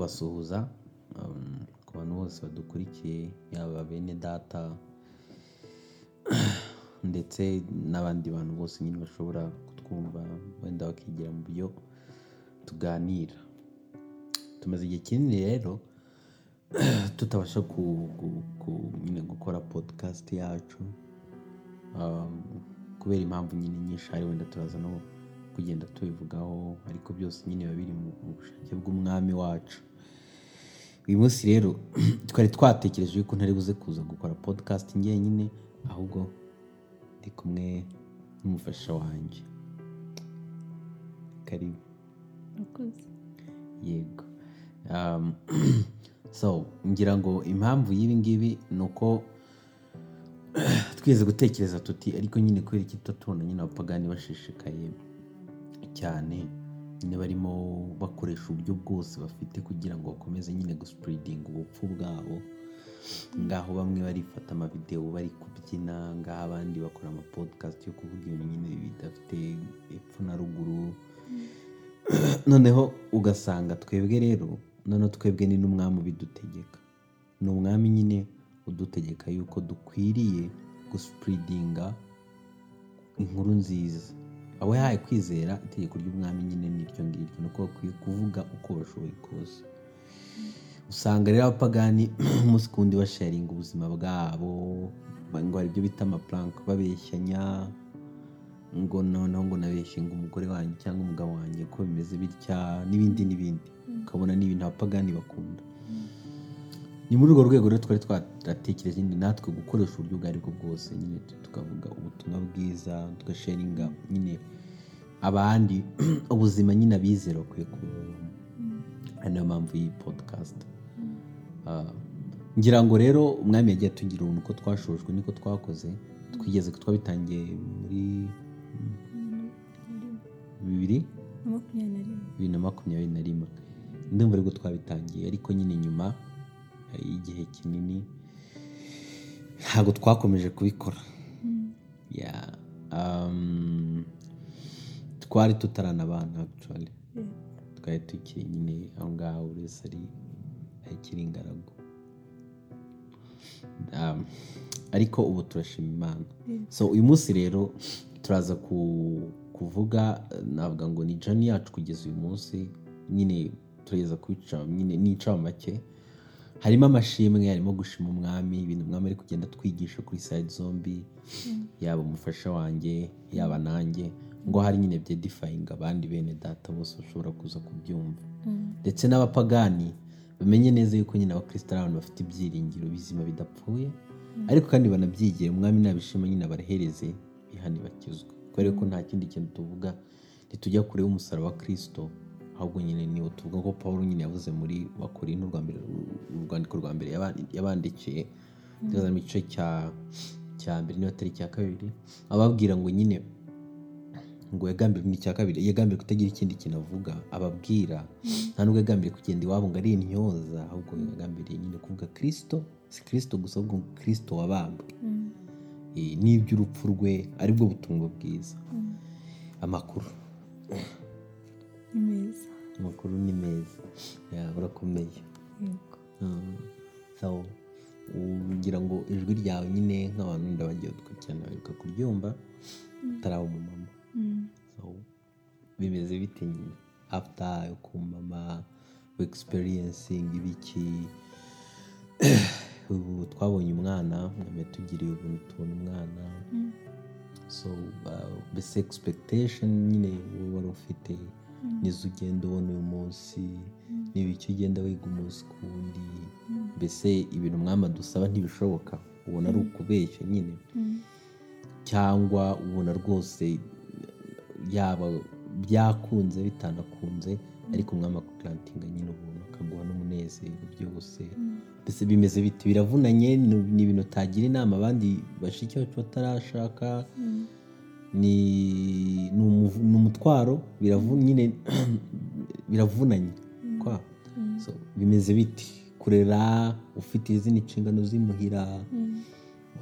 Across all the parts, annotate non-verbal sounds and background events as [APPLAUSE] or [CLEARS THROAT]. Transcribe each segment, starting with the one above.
kubasuhuza um, ku bantu bose badukurikiye yaba bene data [CLEARS THROAT] ndetse n'abandi bantu bose nyine bashobora kutwumva wenda bakigira mu byo tuganira. Tumaze igihe kinini rero [CLEARS THROAT] tutabasha gukora podcast yacu um, kubera impamvu nyine nyinshi hari wenda turaza no kugenda tubivugaho ariko byose nyine biba biri mu bushake bw'umwami wacu. Uyu munsi rero [CLEARS THROAT] twari twatekereje yuko ntari buze kuza gukora podcast njyenyine ahubwo ndi kumwe n'umufasha wanjye. Karibu. Yego. Um, [CLEARS THROAT] so ngira ngo impamvu y'ibi ngibi ni uko [CLEARS THROAT] twigeze gutekereza tuti ariko nyine kubera iki tutatubona nyine abapagani bashishikaye cyane nyine barimo bakoresha uburyo bwose bafite kugira ngo bakomeze nyine gusipuridinga ubupfu bwabo. Ngaho bamwe barifata amavidewo bari kubyina ngaho abandi bakora amapodcast yo kuvuga ibintu nyine bidafite epfo na ruguru. Noneho ugasanga twebwe rero noneho twebwe ni n'umwami ubidutegeka. Ni umwami nyine udutegeka yuko dukwiriye gusipuridinga inkuru nziza. Abo yahaye kwizera itegeko ry'umwami nyine ni iryo ngiryo. Ni uko bakwiye kuvuga uko bashoboye kose. Usanga rero abapagani [CLEARS THROAT] umunsi ku wundi basharinga ubuzima bwabo ngo hari ibyo bita amapuranke babeshyanya ngo noneho ngo nabeshye ngo umugore wanjye cyangwa umugabo wanjye ko bimeze bitya n'ibindi n'ibindi. Ukabona ni ibintu abapagani bakunda. Ni muri urwo rwego rero twari twaratekereje nyine natwe gukoresha uburyo ubwo ari bwo bwose. Nyine tukavuga ubutumwa bwiza tugasharinga nyine abandi [CLEARS THROAT] ubuzima nyine abizera bakwiye kubamo ari na yo mpamvu y'iyi podcast. Ah, ngira ngo rero umwami yagiye atugira ubuntu uko twashojwe niko twakoze twigeze twabitangiye muri bibiri? Na makumyabiri na rimwe. bibiri na makumyabiri na rimwe. Ndumva ari bwo twabitangiye ariko nyine nyuma y'igihe kinini ntabwo twakomeje kubikora Yeah. Um, twari tutaranabana actually Yego. twari tukiri nyine aho ngaho buri wese ari akiri ingaragu Um, ariko ubu turashima imana Yego. so uyu munsi rero turaza ku- kuvuga navuga ngo ni jani yacu kugeza uyu munsi nyine turageza kubica nyine nica make harimo amashimwe harimo gushima umwami ibintu umwami ari kugenda atwigisha kuri side zombi yaba umufasha wanjye yaba nanjye ngo hari nyine byedifayinga abandi bene data bose bashobora kuza kubyumva. Mm. ndetse n'abapagani bamenye neza yuko nyine abakristo ari abantu bafite ibyiringiro bizima bidapfuye ariko kandi banabyigire umwami nabishima nyine abarehereze bihane bakizwe kubera ko nta kindi kintu tuvuga ntitujya kure y'umusaraba wa kristo ahubwo nyine niwo tuvuga ko paul nyine yavuze muri bakorinto urwandiko rwa mbere yaba- yabandikiye tugeze mu gice cya mbere niba atari icya kabiri ababwira ngo nyine ngo yagambiriye ni icya kabiri yagambiriye kutagira ikindi kintu avuga ababwira. Nta nubwo yagambiriye kugenda iwabo ngo ari intyoza ahubwo yagambiriye nyine kuvuga kirisito si kirisito gusa ahubwo kirisito wabambwe. Mm. N'iby'urupfu rwe ari bwo butumwa bwiza. Mm. amakuru. Ni meza. amakuru ni meza. Mm. so ugira ngo ijwi ryawe nyine nk'abantu wenda bagiye dukurikirana baheruka kuryumva utaraba umumama Mm. so bimeze bite nyine after yo kumama experiencing ibiki [CLEARS THROAT] ubu twabonye umwana mwami yatugiriye ubuntu tubona umwana Mm. so uh, mbese expectation nyine wari ufite nizo ugenda ubona uyu munsi n'ibiki ugenda wiga umunsi ku wundi. Mbese ibintu umwami adusaba ntibishoboka ubona ari ukubeshya nyine. Mm. cyangwa ubona rwose yaba byakunze bitanakunze ariko umwami akurantinga nyine ubuntu akaguha n'umunezero byose. Mbese bimeze biti biravunanye ni ibintu utagira inama abandi bashiki bacu batarashaka. Mm. Ni umutwaro nyine [CLEARS THROAT] biravunanye kwa. So, bimeze biti. Kurera ufite izindi nshingano zimuhira Mm.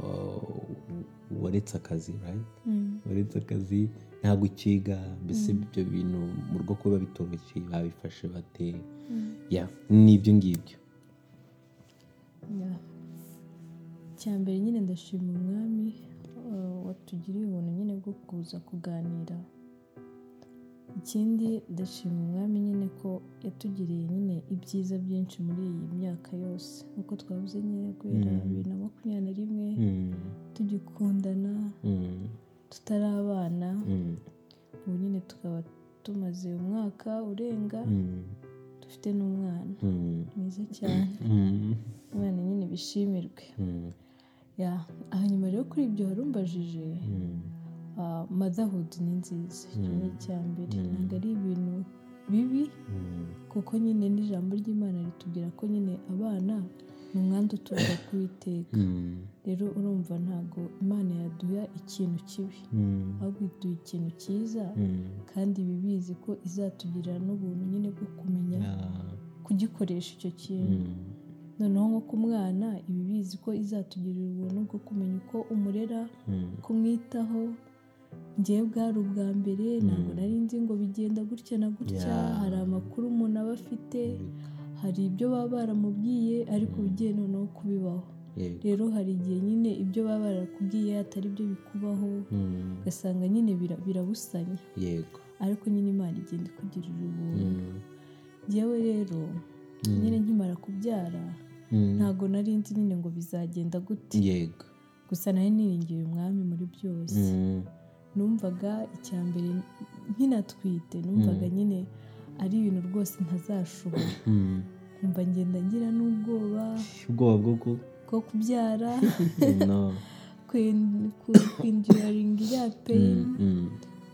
uh, waretse akazi right? Mm. waretse akazi ntabwo ukiga mbese ibyo bintu mu rugo kuba bitoroshye babifashe bate? Ya ni ibyo ngibyo. Ya. icya mbere nyine ndashima umwami. Watugiriye ubuntu nyine bwo kuza kuganira. Ikindi ndashima umwami nyine ko yatugiriye nyine ibyiza byinshi muri iyi myaka yose. Nk'uko twavuze nyine guhera bibiri na makumyabiri na rimwe Mm, tugikundana mm, tutari abana mm, ubu nyine tukaba tumaze umwaka urenga mm, dufite n'umwana. Mm, mwiza cyane. Mm, umwana nyine bishimirwe. Mm, hanyuma rero kuri ibyo warumbajije mm, ah, motherhood ni nziza icyo ni icya mbere. Ntabwo ari ibintu bibi kuko nyine n'ijambo ry'imana ritubwira ko nyine abana ni umwanda uturuka [COUGHS] ku iteka rero urumva ntabwo imana yaduha ikintu kibi. Ahubwo iduha ikintu cyiza kandi iba ibizi ko izatugirira n'ubuntu nyine bwo kumenya ya, kugikoresha icyo kintu. Noneho nko ku mwana iba ibizi ko izatugirira ubuntu bwo kumenya uko umurera mm, kumwitaho ngewe bwari ubwa mbere ntabwo nari nzi ngo bigenda gutya na gutya. Hari amakuru umuntu aba afite hari ibyo baba baramubwiye ariko ugiye noneho kubibaho. Rero hari igihe nyine ibyo baba barakubwiye atari byo bikubaho ugasanga nyine bira- birabusanya. Yego, ariko nyine imana igenda ikugirira ubuntu. Ngewe rero nyine nkimara kubyara ntabwo nari nzi nyine ngo bizagenda gute. Yego, gusa nari niringiye umwami muri byose. Mm, numvaga icya mbere nkinatwite numvaga nyine ari ibintu rwose ntazashobora. [LAUGHS] Mm, nkumva ngenda ngira n'ubwoba ubwoba bwo ku bwo kubyara. [LAUGHS] Kwinjiraringa iriya peyini mm,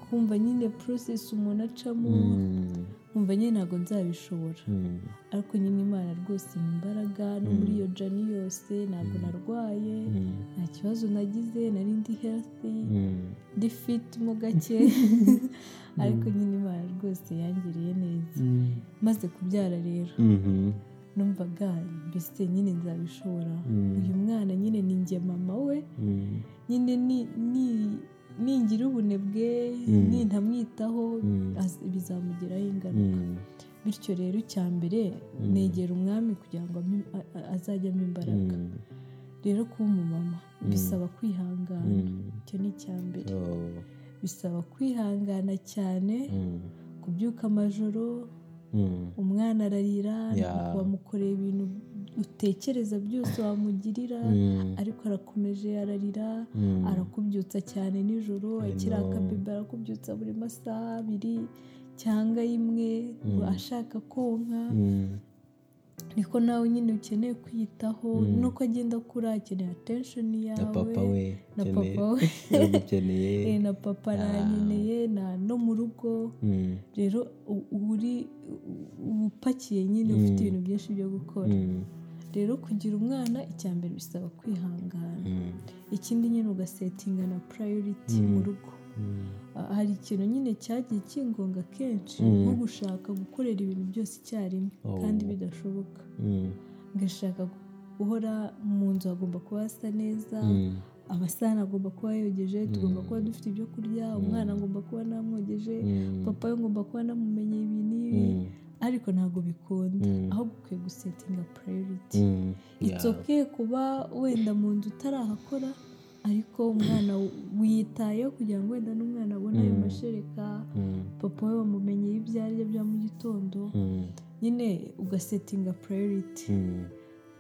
kumva nyine porosesi umuntu acamo. Mm, nkumva nyine ntabwo nzabishobora. Mm, ariko nyine imana rwose ni imbaraga no muri iyo jani yose ntabwo narwaye mm, nta kibazo nagize nari ndi healthy mm, ndi fit mo gake. [LAUGHS] [LAUGHS] Ariko nyine imana rwose yangiriye neza. Maze kubyara rero. Mhm, numvaga mbese nyine nzabishobora. Uyu mwana nyine ni njye mama we. Nyine ni ni- ningira ubunebwe Mm. nintamwitaho Mm. bizamugiraho ingaruka. Mm, bityo rero icya mbere negera umwami kugira ngo azajyemo imbaraga. Rero kuba umumama bisaba kwihangana. Icyo ni icya mbere. Oh, bisaba kwihangana cyane kubyuka amajoro umwana ararira Yeah. wamukoreye ibintu utekereza byose wamugirira mm, ariko arakomeje ararira mm, arakubyutsa cyane nijoro akiri akabibi arakubyutsa buri masaha abiri cyangwa imwe ashaka konka. Mm, niko nawe nyine ukeneye kwiyitaho nuko agenda akura akeneye attention yawe. na papa we na papa we. [LAUGHS] Yaragukeneye [LAUGHS] Eh, na papa arankeneye na no mu rugo. Mm, rero uba upakiye nyine ufite ibintu byinshi byo gukora. Mm, rero kugira umwana icya mbere bisaba kwihangana. Mm, ikindi nyine ugasetinga na priority mu rugo. Mm, Ah, hari ikintu nyine cyagiye kingonga kenshi nko gushaka gukorera ibintu byose icyarimwe Oh. kandi bidashoboka. Ngashaka guhora mu nzu hagomba kuba hasa neza amasahani agomba kuba yogeje tugomba kuba dufite ibyo kurya umwana agomba kuba namwogeje papa we ngomba kuba namumenye ibi. N'ibi ariko ntabwo bikunda. Mm. ahubwo ukwiye gusetinga priority. Mm, it's yeah, okay kuba wenda mu nzu utarahakora ariko umwana wiyitayeho kugira ngo wenda n'umwana abone ayo mashereka mm, papa we wamumenyeye ibyo arya bya mu gitondo nyine ugasetinga priority. Mm,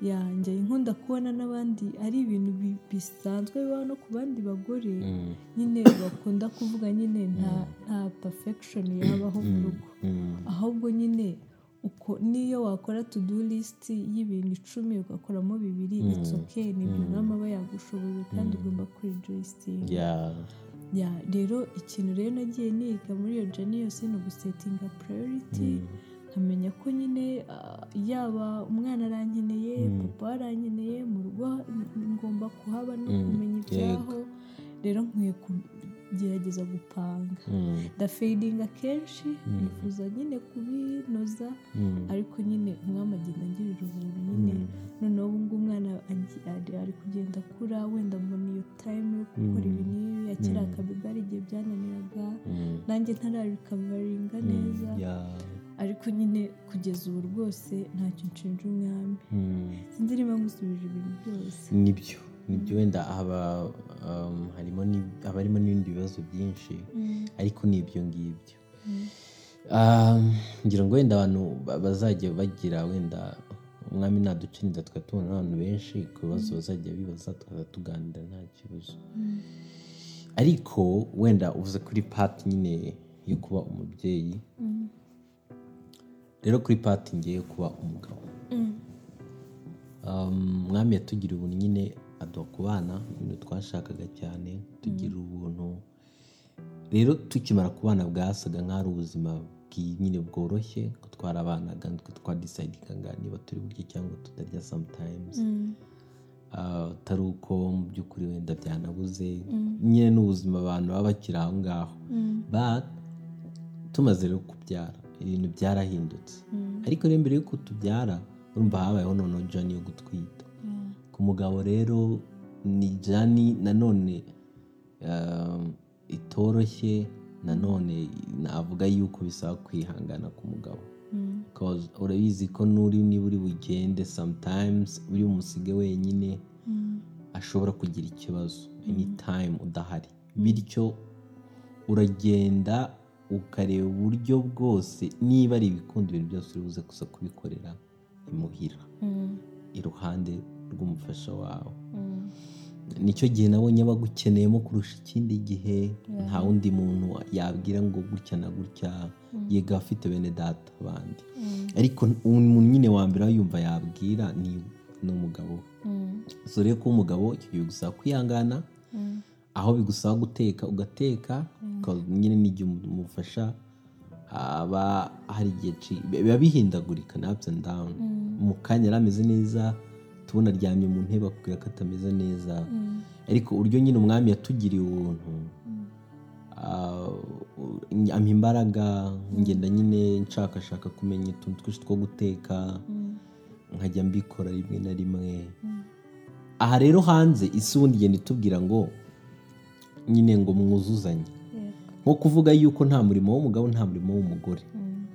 yanjye nkunda kubona n'abandi ari ibintu bi- bisanzwe bibaho no ku bandi bagore. Mm, nyine bakunda kuvuga nyine nta nta perfection yabaho mu rugo. Mm, ahubwo nyine uko niyo wakora to do list y'ibintu icumi ugakoramo bibiri it's okay ni ibyo umwami aba yagushoboye kandi ugomba ya rero ikintu rero nagiye niga muri iyo jani yose ni ugusetinga priority. Nkamenya ko nyine ah, yaba umwana arankeneye papa arankeneye mu rugo ngomba kuhaba no kumenya ibyaho. Rero nkwiye kugerageza gupanga. Mm, ndafeyidinga kenshi nifuza nyine kubinoza mm, ariko nyine umwami agenda angirira ubuntu nyine. Noneho ubu ngubu umwana ari- kugenda akura wenda mbona iyo tayimu yo gukora ibi n'ibi akiri akabibi hari igihe byananiraga. Mm, nanjye ntararikavaringa neza. Ariko nyine kugeza ubu rwose ntacyo nshinja umwami. Mm. sinzi niba ngusubije ibintu byose. Nibyo ni byo. Wenda haba um, harimo harimo n'ibindi bibazo byinshi Mm, ariko ni ibyo ngibyo Um, ngira ngo wenda abantu ba- bazajya bagira wenda umwami naducinida tukaba tubona abantu benshi ku bibazo bazajya bibaza tukaza tuganira nta kibazo. Ariko wenda uvuze kuri pati nyine yo kuba umubyeyi rero kuri pati ngiye kuba umugabo. Mm, Um, umwami yatugiriye ubuntu nyine aduha kubana ibintu twashakaga cyane tugira ubuntu. Rero tukimara kubana bwasaga nk'aho ari ubuzima nyine bworoshye ko twarabanaga nitwe twadisayidingaga niba turi burye cyangwa tutarya sometimes. Mm, Ah, atari uko mu by'ukuri wenda byanabuze. Nyine n'ubuzima abantu baba bakiri aho ngaho. Mm, tumaze rero kubyara. Ibintu byarahindutse. Mm, ariko rero mbere y'uko tubyara urumva habayeho noneho jani yo gutwita. Ku mugabo rero ni jani nanone um, itoroshye nanone navuga yuko bisaba kwihangana ku mugabo. Mm, urabizi ko n'uri niba uri bugende sometimes uri umusige wenyine mm, ashobora kugira ikibazo anytime udahari. Bityo uragenda ukareba uburyo bwose niba ari ibikunda ibintu byose uri buze kuza kubikorera imuhira mm, iruhande rw'umufasha wawe. Mm, ni cyo gihe nabonye aba agukeneyemo kurusha ikindi gihe nta wundi muntu yabwira ngo gutya na gutya yega afite bene data abandi mm, ariko umuntu nyine wa mbere yumva yabwira ni umugabo mm, rero kuba umugabo icyo gihe bigusaba kwihangana mm, aho bigusaba guteka ugateka nyine n'igihe umufasha aba hari igihe biba bihindagurika na ups and down. Mu kanya yari ameze neza tubona aryamye mu ntebe akubwira ko atameze neza. Mm, ariko uburyo nyine umwami yatugiriye ubuntu ah, ampa imbaraga ngenda nyine nshakashaka kumenya utuntu twinshi two guteka mm, nkajya mbikora rimwe na rimwe. Aha rero hanze isi ubundi igenda itubwira ngo nyine ngo mwuzuzanye. Nko kuvuga yuko nta murimo w'umugabo nta murimo w'umugore. Mm,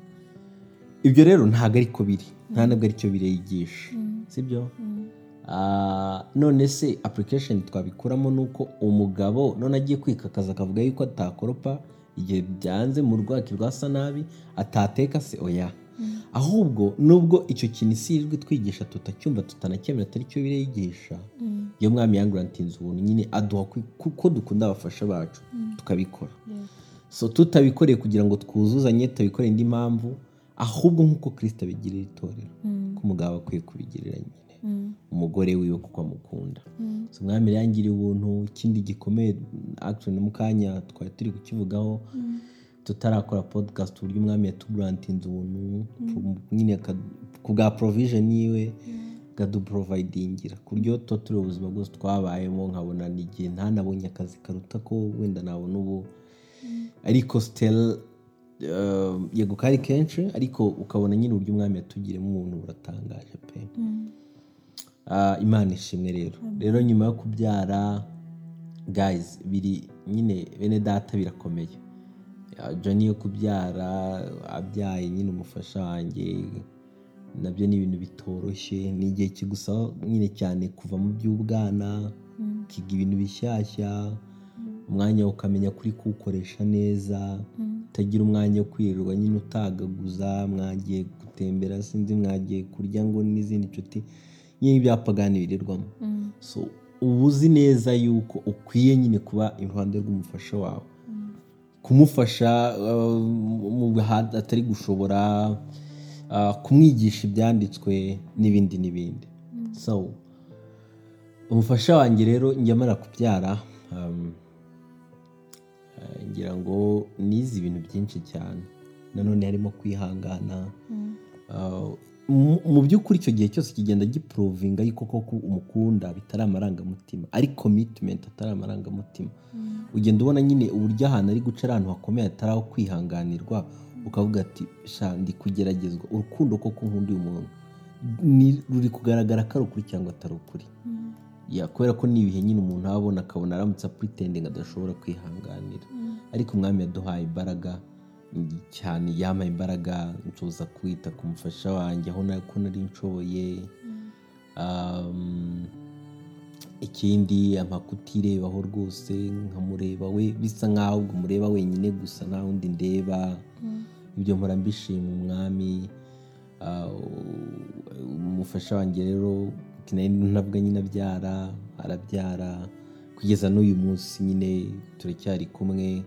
ibyo rero ntabwo ariko biri. Nta nabwo ari cyo bireyigisha. Mm. sibyo? Mm, Ah, none se application twabikuramo ni uko umugabo none agiye kwikakaza akavuga yuko atakoropa igihe byanze mu rwaki rwasa nabi atateka se oya. Ahubwo nubwo icyo kintu isi yirirwa twigisha tutacyumva tutanakemera atari cyo bireyigisha mm, iyo mwami yangurantinze ubuntu nyine aduha ku- kuko dukunda abafasha bacu tukabikora. So tutabikoreye kugira ngo twuzuzanye tutabikoreye indi mpamvu ahubwo nk'uko kirisita abigirira itorero. Mm, ko umugabo akwiye kubigirira nyine. Mm, umugore wiwe kuko amukunda. Mm, so umwami yangiriye ubuntu ikindi gikomeye no mu kanya twari turi kukivugaho. Tutarakora podcast uburyo umwami yatugurantinze ubuntu nyine ku bwa provision yiwe akaduprovidingira ku buryo tuba turi ubuzima bwose twabayemo nkabona n'igihe ntanabonye akazi karuta ko wenda nabona ubu ariko still uh, yego kari kenshi ariko ukabona nyine uburyo umwami yatugiremo ubuntu buratangaje pe. Mm, Ah, imana ishimwe rero. Rero nyuma yo kubyara guys biri nyine bene data birakomeye. Ah, Johnny yo kubyara abyaye nyine umufasha wanjye na byo ni ibintu bitoroshye. Ni igihe kigusaba nyine cyane kuva mu by'ubwana mm, ukiga ibintu bishyashya umwanya ukamenya kuri kuwukoresha neza mm, utagira umwanya wo kwirirwa nyine utagaguza mwagiye gutembera sinzi mwagiye kurya ngo n'izindi nshuti nyine ibyapagani birirwamo. Mm, so uba uzi neza yuko ukwiye nyine kuba iruhande rw'umufasha wawe. Kumufasha uh, mu bihe atari gushobora uh, kumwigisha ibyanditswe n'ibindi n'ibindi. So umufasha wanjye rero njya amara kubyara um, ngira ngo nize ibintu byinshi cyane. Nanone harimo kwihangana. Mm, Uh, mu- by'ukuri icyo gihe cyose kigenda gipurovinga yuko koko umukunda bitari amarangamutima ari commitment atari amarangamutima. Ugenda ubona nyine uburyo ahantu ari guca ari ahantu hakomeye hatari aho kwihanganirwa ukavuga ati ndi kugeragezwa. Urukundo koko nkunda uyu muntu. Ruri kugaragara ko ari ukuri cyangwa atari ukuri. Mm, kubera ko ni ibihe nyine umuntu abona akabona aramutse apuritendenga adashobora kwihanganira. Ariko umwami yaduhaye imbaraga cyane yampaye imbaraga ncuza kwita ku mufasha wanjye aho ko nari nshoboye. Um, ikindi ampa kutirebaho rwose nkamureba we bisa nkaho ubwo mureba wenyine gusa nta wundi ndeba. Ibyo mpora mbishima umwami Ah, umufasha wanjye rero nari ntabwo nyine abyara arabyara. Kugeza n'uyu munsi nyine turacyari kumwe.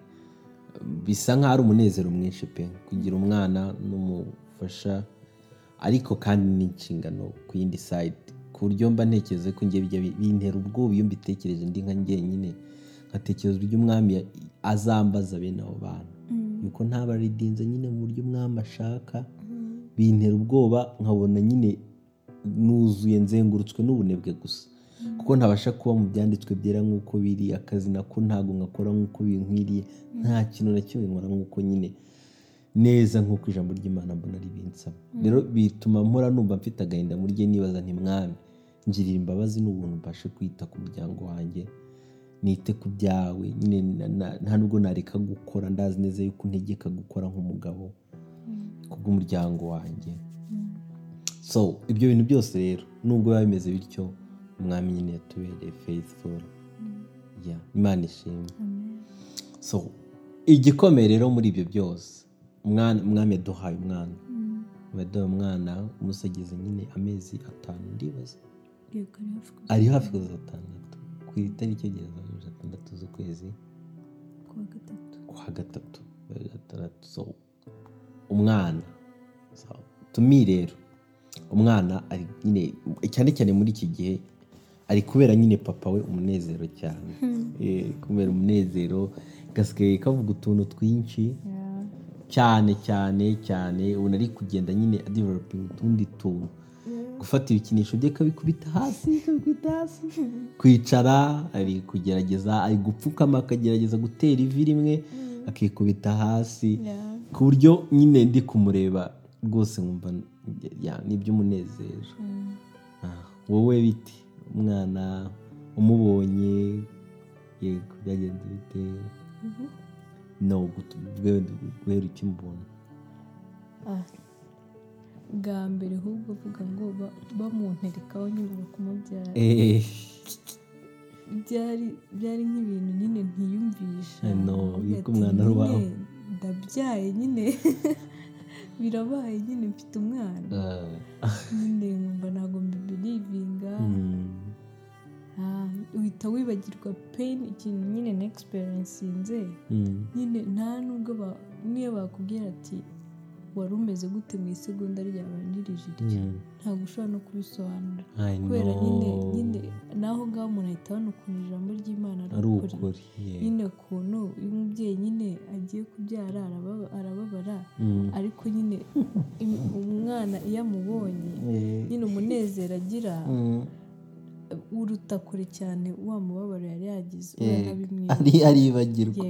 Bisa nk'aho ari umunezero mwinshi pe. Kugira umwana n'umufasha. Ariko kandi n'inshingano ku yindi side. Ku buryo mba ntekereza ko njye bintera ubwoba iyo mbitekereje ndi nka njyenyine. Nkatekereza uburyo umwami azambaza bene abo bantu. Yuko ntabaridinze nyine mu buryo umwami ashaka. Bintera ubwoba nkabona nyine nuzuye nzengurutswe n'ubunebwe gusa. Kuko ntabasha kuba mu byanditswe byera nk'uko biri akazi nako ntabwo nkakora nk'uko binkwiriye nta kintu na kimwe nkora nk'uko nyine. Neza nk'uko ijambo ry'imana mbona ribinsaba rero bituma mpora numva mfite agahinda muri rye nibaza nti mwami ngirira imbabazi n'ubuntu mbashe kwita ku muryango wanjye nite ku byawe nyine nta nubwo nareka gukora ndazi neza yuko untegeka gukora nk'umugabo kubw'umuryango wanjye. So ibyo bintu byose rero nubwo biba bimeze bityo umwami nyine yatubereye yeah, imana ishimwe. So igikomeye rero muri ibyo byose umwana- umwami yaduhaye umwana. Yaduhaye umwana umusageze nyine amezi atanu ndibaza ari hafi kuza atandatu ku itariki egereza mirongo atandatu z'ukwezi. Kwa gatatu. Umwana. Tumi rero. Umwana ari nyine cyane cyane muri iki gihe ari kubera nyine papa we umunezero cyane. Eh, kubera umunezero gasigaye kavuga utuntu twinshi. Cyane cyane cyane ubu ari kugenda nyine adivelopinga utundi tuntu. Gufata ibikinisho bye akabikubita hasi akabikubita hasi. Kwicara ari kugerageza ari gupfukama akagerageza gutera ivi rimwe akikubita hasi. Ku buryo nyine ndi kumureba rwose nkumva ni iby'umunezero Mm. Ah, wowe biti umwana umubonye yego byagenze bite Mhm. no guhera ukimubona Ah. bwa mbere ahubwo uvuga ngo ba- bamunterekaho nyuma kumubyara Eh, byari byari nk'ibintu nyine ntiyumvisha ati, umwana ari uwawe. "Nyine ndabyaye nyine [LAUGHS] birabaye nyine mfite umwana. Ah, nyine nkumva ntabwo mbibirivinga mm, Ah, uhita wibagirwa pain ikintu nyine na experiencinze mm, nyine nta nubwo niyo bakubwira ati wari umeze gute mu isegonda ryabanjirije iryo mm. ntabwo ushobora no kubisobanura. Kubera nyine nyine naho ngaho umuntu ahita abona ukuntu ijambo ry'imana ari ukuri. nyine ukuntu iyo umubyeyi nyine agiye kubyara arababa- arababara Mm. ariko nyine umwana iyo amubonye nyine umunezero agira mm, uruta kure cyane wa mubabaro yari yagize uranabimwibuka ari aribagirwa.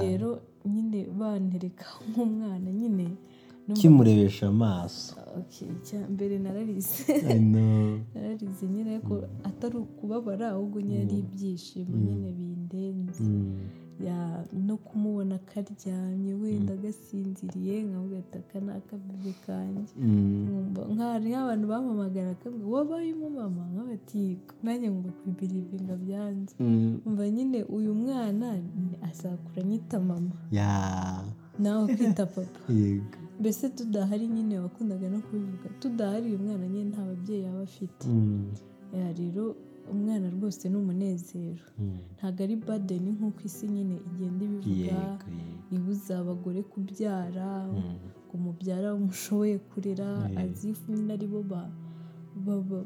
Rero nyine bantereka [LAUGHS] nk'umwana nyine. Kimurebesha amaso. Icya mbere nararize. [LAUGHS] Nararize nyine ariko atari ukubabara ahubwo nyine ari ibyishimo nyine bindenze. Mm, no kumubona karyamye wenda gasinziriye nkavuga ati aka ni akabibi kanjye. Mm, nkumva nk'ahari nk'abantu bampamagara akambwira wabaye umumama nk'abati nanjye ngomba kubirivinga byanze. Mm. umva nyine uyu mwana azakura anyita mama. Nawe kwita papa. [LAUGHS] Mbese tudahari nyine wakundaga no kubivuga tudahari uyu mwana nyine nta babyeyi yaba afite. Mm, rero umwana rwose ni umunezero ntabwo ari badeni nk'uko isi nyine igenda ibivuga. Ibuza abagore kubyara Mm. ngo umubyara umushoboye kurera. Azifu nyine ba- ba-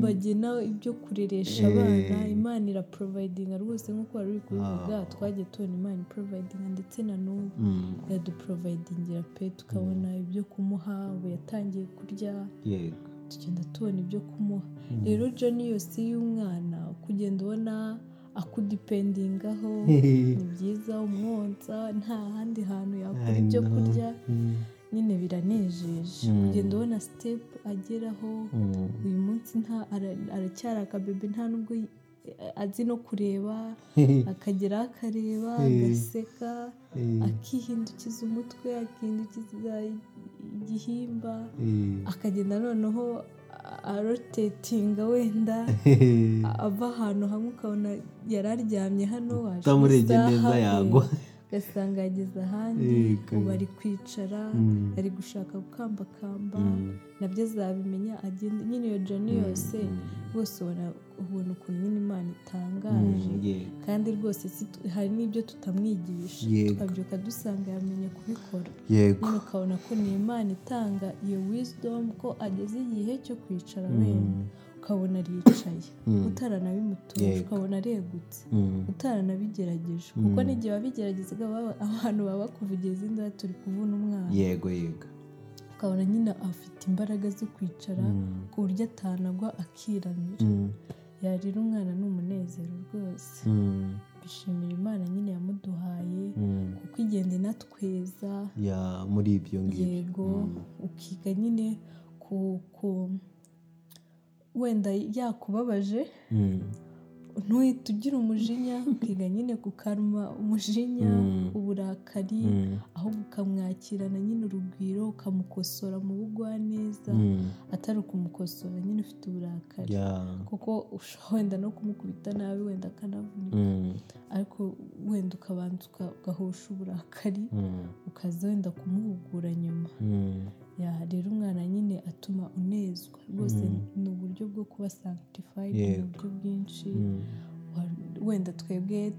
bagena ibyo kureresha Eh. abana. Imana iraporovayidinga rwose nk'uko wari uri kubivuga Ah. twagiye tubona imana iporovayidinga ndetse na n'ubu Mm, yaduporovayidingira pe tukabona ibyo kumuha ubu yatangiye kurya. Yego. Tugenda tubona ibyo kumuha. Rero joni yose y'umwana kugenda ubona akudipendingaho [LAUGHS] ni byiza umwonsa nta handi hantu yakura ibyo kurya. Mm, nyine biranejeje. Mm. kugenda ubona sitepu ageraho uyu munsi aracyari akabebe nta nubwo azi no kureba [LAUGHS] akageraho akareba agaseka akihindukiza umutwe akihindukiza igihimba akagenda noneho arotetinga wenda [LAUGHS] ava ahantu hamwe ukabona yari aryamye hano waje utamurebye neza eh, yagwa. Ugasanga yageze ahandi ubu ari kwicara ari gushaka gukambakamba na byo azabimenya agenda nyine iyo joni yose rwose ubona ukuntu nyine imana itangaje. Kandi rwose hari n'ibyo tutamwigisha. Tukabyuka dusanga yamenye kubikora. Nyine ukabona ko ni imana itanga iyo wisdom ko ageze igihe cyo kwicara wenda. Ukabona aricaye. Utaranabimutuje Yego. ukabona aregutse Mm. utaranabigerageje kuko n'igihe wabigeragezaga baba- abantu baba bakuvugira izindi turi kuvuna umwana. Yego yego. Ukabona nyine afite imbaraga zo kwicara ku buryo atanagwa akiramira. Mm. ya rero umwana ni umunezero rwose. Mm. bishimira imana nyine yamuduhaye Mm. kuko igenda inatweza. Muri ibyo ngibyo. Yego. Ukiga nyine ku wenda yakubabaje Mm. ntuhite ugira umujinya [LAUGHS] ukiga nyine gukaruma umujinya uburakari Mm. ahubwo ukamwakirana nyine urugwiro ukamukosora mu bugwaneza Mm. atari ukumukosora nyine ufite uburakari. Kuko wenda no kumukubita nabi wenda akanavunika. Ariko wenda ukabanza uka- ugahosha uburakari ukaza wenda kumuhugura nyuma. Rero umwana nyine atuma unezwa. Rwose ni uburyo bwo kuba sanctified mu buryo bwinshi. Mm. Wenda twebwe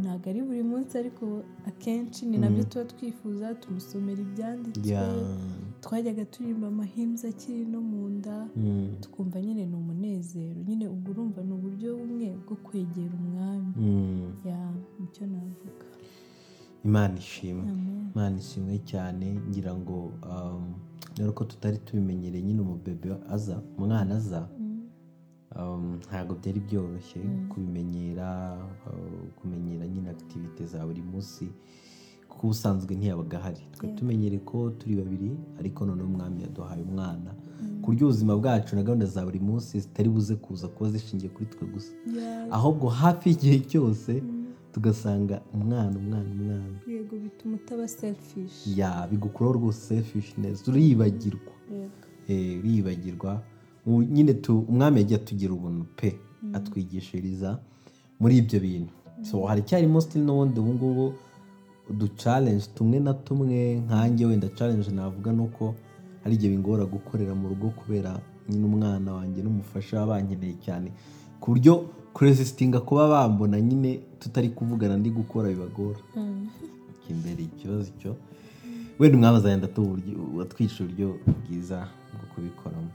ntabwo ari buri munsi ariko akenshi ni na byo tuba twifuza tumusomera ibyanditswe. Ya twajyaga turirimba amahimbya akiri no mu nda Mm. tukumva nyine ni umunezero. Nyine ubwo urumva ni uburyo bumwe bwo kwegera umwami. Mm. ya ni cyo navuga. Imana ishimwe. Imana ishimwe cyane ngira ngo um, rero ko tutari tubimenyereye nyine umubebe aza umwana aza um, ntabwo byari byoroshye kubimenyera uh, kumenyera nyine akitivite za buri munsi kuko ubusanzwe ntiyabaga ahari. Twari tumenyereye ko turi babiri ariko noneho umwami yaduhaye umwana. Ku buryo ubuzima bwacu na gahunda za buri munsi zitari buze kuza kuba zishingiye kuri twe gusa. Ahubwo hafi y'igihe cyose tugasanga umwana umwana umwana. Yego bituma utaba selfish. Ya bigukuraho rwose selfishness uribagirwa. Yego. Eh, uribagirwa. Nyine tu- umwami yagiye atugira ubuntu pe. Atwigishiriza muri ibyo bintu. So haracyarimo still n'ubundi ubu ngubu uduchallenge tumwe na tumwe nkanjye wenda challenge navuga ni uko hari igihe bingora gukorera mu rugo kubera nyine umwana wanjye n'umufasha bankeneye cyane. Ku buryo kuresisitinga kuba bambona nyine tutari kuvugana ndi gukora bibagora. Imbere ikibazo cyo wenda umwami azagenda watwica uburyo bwiza bwo kubikoramo.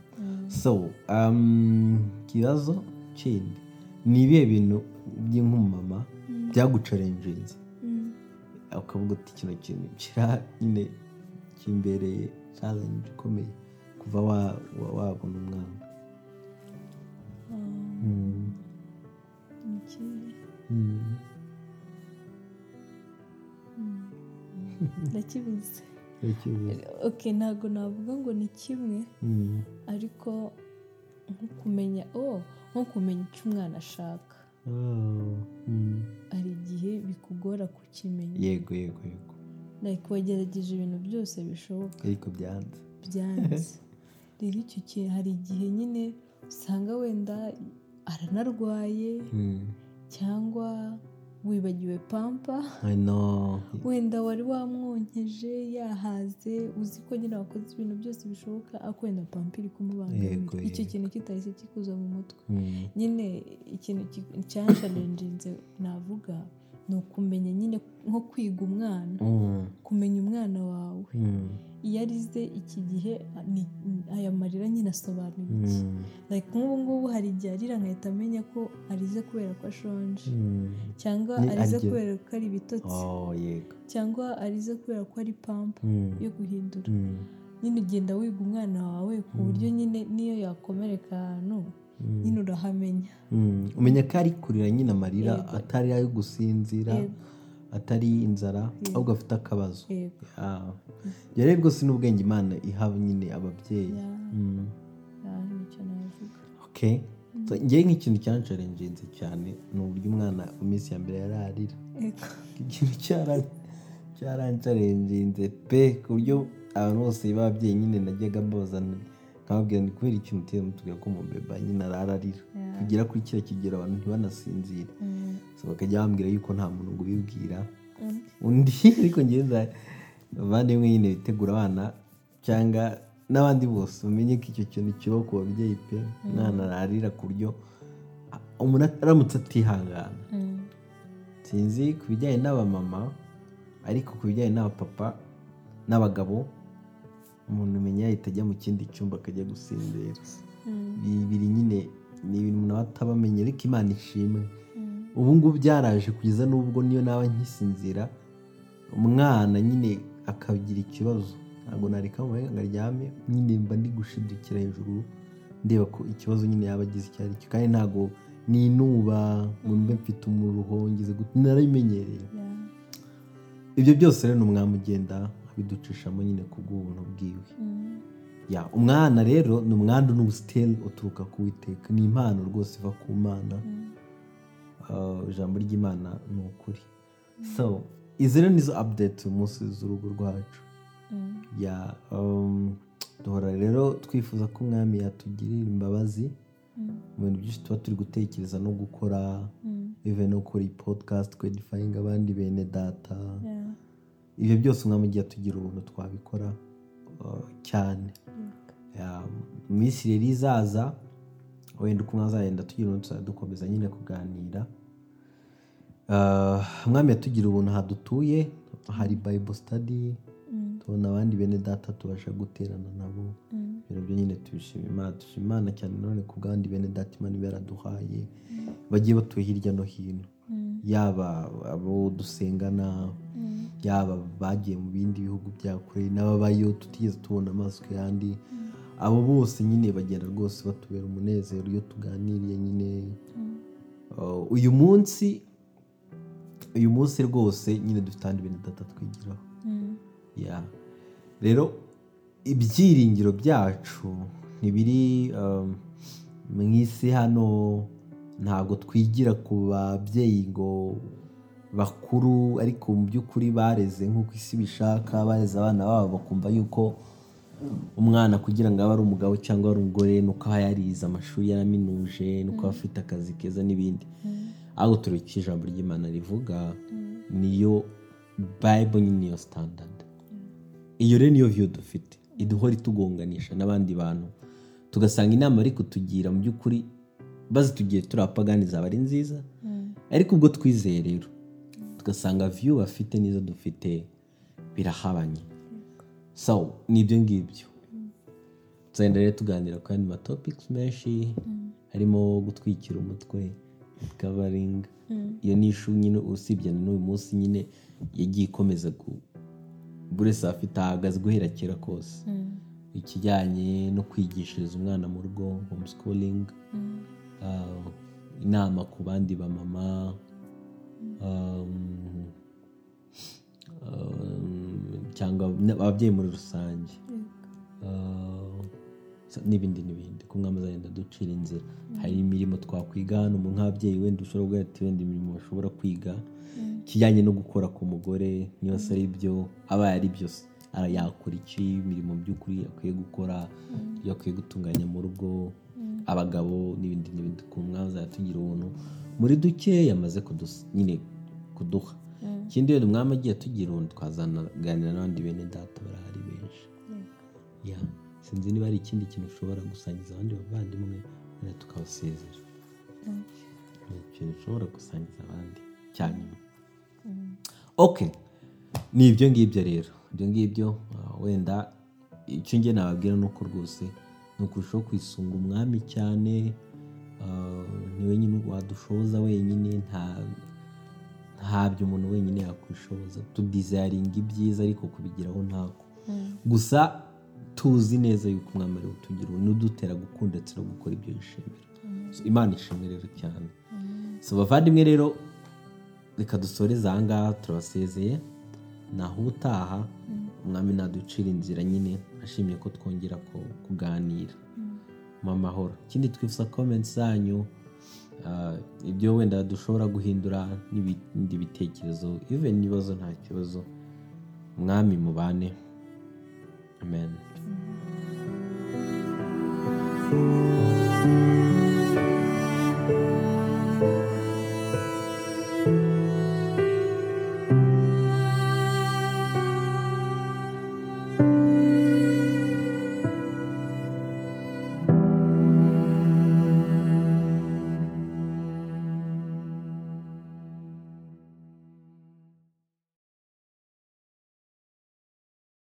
So um, ikibazo kindi. Ni ibihe bintu by'inkumama byagucarenjinze? Ukavuga uti kino kintu kira nyine kimbereye challenge ikomeye kuva wa- wa- wabona umwana. Ndakibuze. Urakibuze. ok ntabwo navuga ngo ni kimwe Mm. ariko nko kumenya oh nko kumenya icyo umwana ashaka. Oh. Hari igihe bikugora kukimenya. Yego yego yego. Like wagerageje ibintu byose bishoboka. Ariko byanze. Byanze. [LAUGHS] Rero icyo gihe hari igihe nyine usanga wenda aranarwaye. Cyangwa wibagiwe pampa? Wenda wari wamwonkeje yahaze uzi ko nyine wakoze ibintu byose bishoboka ariko wenda pampa iri kumubangamira icyo kintu kitahise kikuza mu mutwe. Mm. nyine ikintu cyansharenjinze navuga ni ukumenya nyine nko kwiga umwana Mm. kumenya umwana wawe. Mm. iyo arize iki gihe aya marira nyine asobanura iki? Mm. nk'ubu ngubu hari igihe arira nkahita amenya ko arize kubera ko ashonje. Cyangwa arize kubera ko ari ibitotsi. Oh, cyangwa arize kubera ko ari pampa yo guhindura. Nyine ugenda wiga umwana wawe ku buryo nyine niyo yakomereka ahantu nyine urahamenya Mm. umenya ko ari kurira nyine amarira atari ayo gusinzira atari inzara ahubwo afite akabazo. Rero rwose n'ubwenge imana iha nyine ababyeyi. Mm. Njyewe nk'ikintu cyansharengenze cyane ni uburyo umwana mu minsi ya mbere yari arira. Ikintu cyara- cyarancarengenze pe ku buryo abantu bose b'ababyeyi nyine najyaga mbazana nkababwira ni kubera ikintu utera mutubwira ko umubeba nyine arara arira Yeah. kugera kuri kiriya kigero abantu ntibanasinzire Mm. Bakajya bambwira yuko nta muntu ngo ubibwira Mm. undi [LAUGHS] ariko ngenda abavandimwe nyine bitegura abana cyangwa n'abandi bose bamenye ko icyo kintu kibaho ku babyeyi pe umwana ararira ku buryo umuntu aramutse atihangana Mm. sinzi ku bijyanye n'abamama ariko ku bijyanye n'abapapa n'abagabo umuntu umenya yahita ajya mu kindi cyumba akajya gusinzira. Mm. Biri nyine ni ibintu umuntu aba atabamenye ariko imana ishimwe. Mm. ubu ngubu byaraje kugeza n'ubwo niyo naba nkisinzira umwana nyine akagira ikibazo. Ntabwo nareka ngo ngo aryame nyine mba ndi gushidukira hejuru ndeba ko ikibazo nyine yaba agize icyo ari cyo kandi ntabwo ninuba ngo mbe mfite umuruho gute narabimenyereye. Ibyo byose rero ni umwami ugenda abiducishamo nyine ku bw'ubuntu bwiwe Mm. ya umwana rero ni umwandu n'ubusiteli uturuka ku witeka ni impano rwose iva ku mana Mm. Uh, ijambo ry'imana ni ukuri so izi rero nizo update uyu munsi z'urugo rwacu Mm. ya um, duhora rero twifuza ko umwami yatugirira imbabazi Mm. mu bintu byinshi tuba turi gutekereza no gukora Mm. even no gukora iyi podcast twedifayinga abandi bene data. Ibyo byose umwami ugiye atugira ubuntu twabikora uh, cyane minsi rero izaza wenda uko mwazagenda tugira ubuntu tuzajya dukomeza nyine kuganira Uh, umwami yatugira ubuntu aha dutuye hari bible study Mm. tubona abandi bene data tubasha guterana nabo Mm. ibyo na byo nyine tubishima imana dushima imana cyane none ku bw'abandi bene data imana iba yaraduhaye bagiye batuye hirya no hino Mm. yaba abo dusengana Mm. Yaba bagiye mu bindi bihugu bya kure n'ababayo tutigeze tubona amaso yandi abo bose nyine bagenda rwose batubera umunezero iyo tuganiriye nyine Mm. Uyu munsi uyu munsi rwose nyine dufite ahandi bintu data twigiraho Mm. rero ibyiringiro byacu ntibiri um, mu isi hano ntabwo twigira ku babyeyi ngo bakuru ariko mu by'ukuri bareze nk'uko isi bishaka bareze abana babo bakumva yuko umwana kugira ngo abe ari umugabo cyangwa ari umugore ni uko aba yarize amashuri yaraminuje ni uko aba afite akazi keza n'ibindi. Ahubwo turi icyo ijambo ry'imana rivuga niyo bible nyine niyo standard. Iyo rero niyo view dufite. Iduhora itugonganisha n'abandi bantu. Tugasanga inama ariko tugira mu by'ukuri bazitugiye turi abapagani zaba ari nziza. Mm. ariko ubwo twizeye rero tugasanga view bafite n'izo dufite birahabanye. So ni ibyo ngibyo. Tuzagenda rero tuganira ku yandi matopics menshi harimo gutwikira umutwe covering iyo ni ishu nyine usibye na n'uyu munsi nyine yagiye ikomeza buri wese afite ahagaze guhera kera kose. Ikijyanye no kwigishiriza umwana mu rugo homeschooling Mm. uh, inama ku bandi bamama um, um, cyangwa ababyeyi muri rusange n'ibindi n'ibindi ku mwami azagenda ducira inzira hari imirimo twakwiga hano mu nk'ababyeyi wenda ushobora kuvuga ati wenda imirimo bashobora kwiga ikijyanye no gukora ku mugore niba se ari byo aba ari byo yakora iki imirimo by'ukuri akwiye gukora ibyo akwiye gutunganya mu rugo abagabo n'ibindi n'ibindi ku mwami azajya tugira ubuntu muri duke yamaze kudus- nyine kuduha. Mm. ikindi rero umwami agiye tugira ubuntu twazanaganira n'abandi bene data barahari benshi. Ya sinzi niba hari ikindi kintu ushobora gusangiza abandi bavandimwe tukabasezera. Ni ikintu ushobora gusangiza abandi cyanyuma ok ni ibyo ngibyo rero. Ibyo ngibyo ah, wenda icyo ngiye nababwira ni uko rwose ni ukurushaho kwisunga umwami cyane ah, ni wenyine wadushoboza wenyine nta ntabyo umuntu wenyine yakwishoboza tudizayaringa ibyiza ariko kubigeraho ntako. Gusa tuzi neza yuko umwami ari utugira n'udutera gukunda ndetse no gukora ibyo yishimira. So, imana ishimwe rero cyane. So bavandimwe rero reka dusoreze aha ngaha turabasezeye. Naho ubutaha umwami naducira inzira nyine ashimye ko twongera ku- kuganira. mu mahoro. Ikindi twifuza comments zanyu uh, ibyo wenda dushobora guhindura n'ibindi bitekerezo even ibibazo nta kibazo mwami mubane amen. Mm-hmm.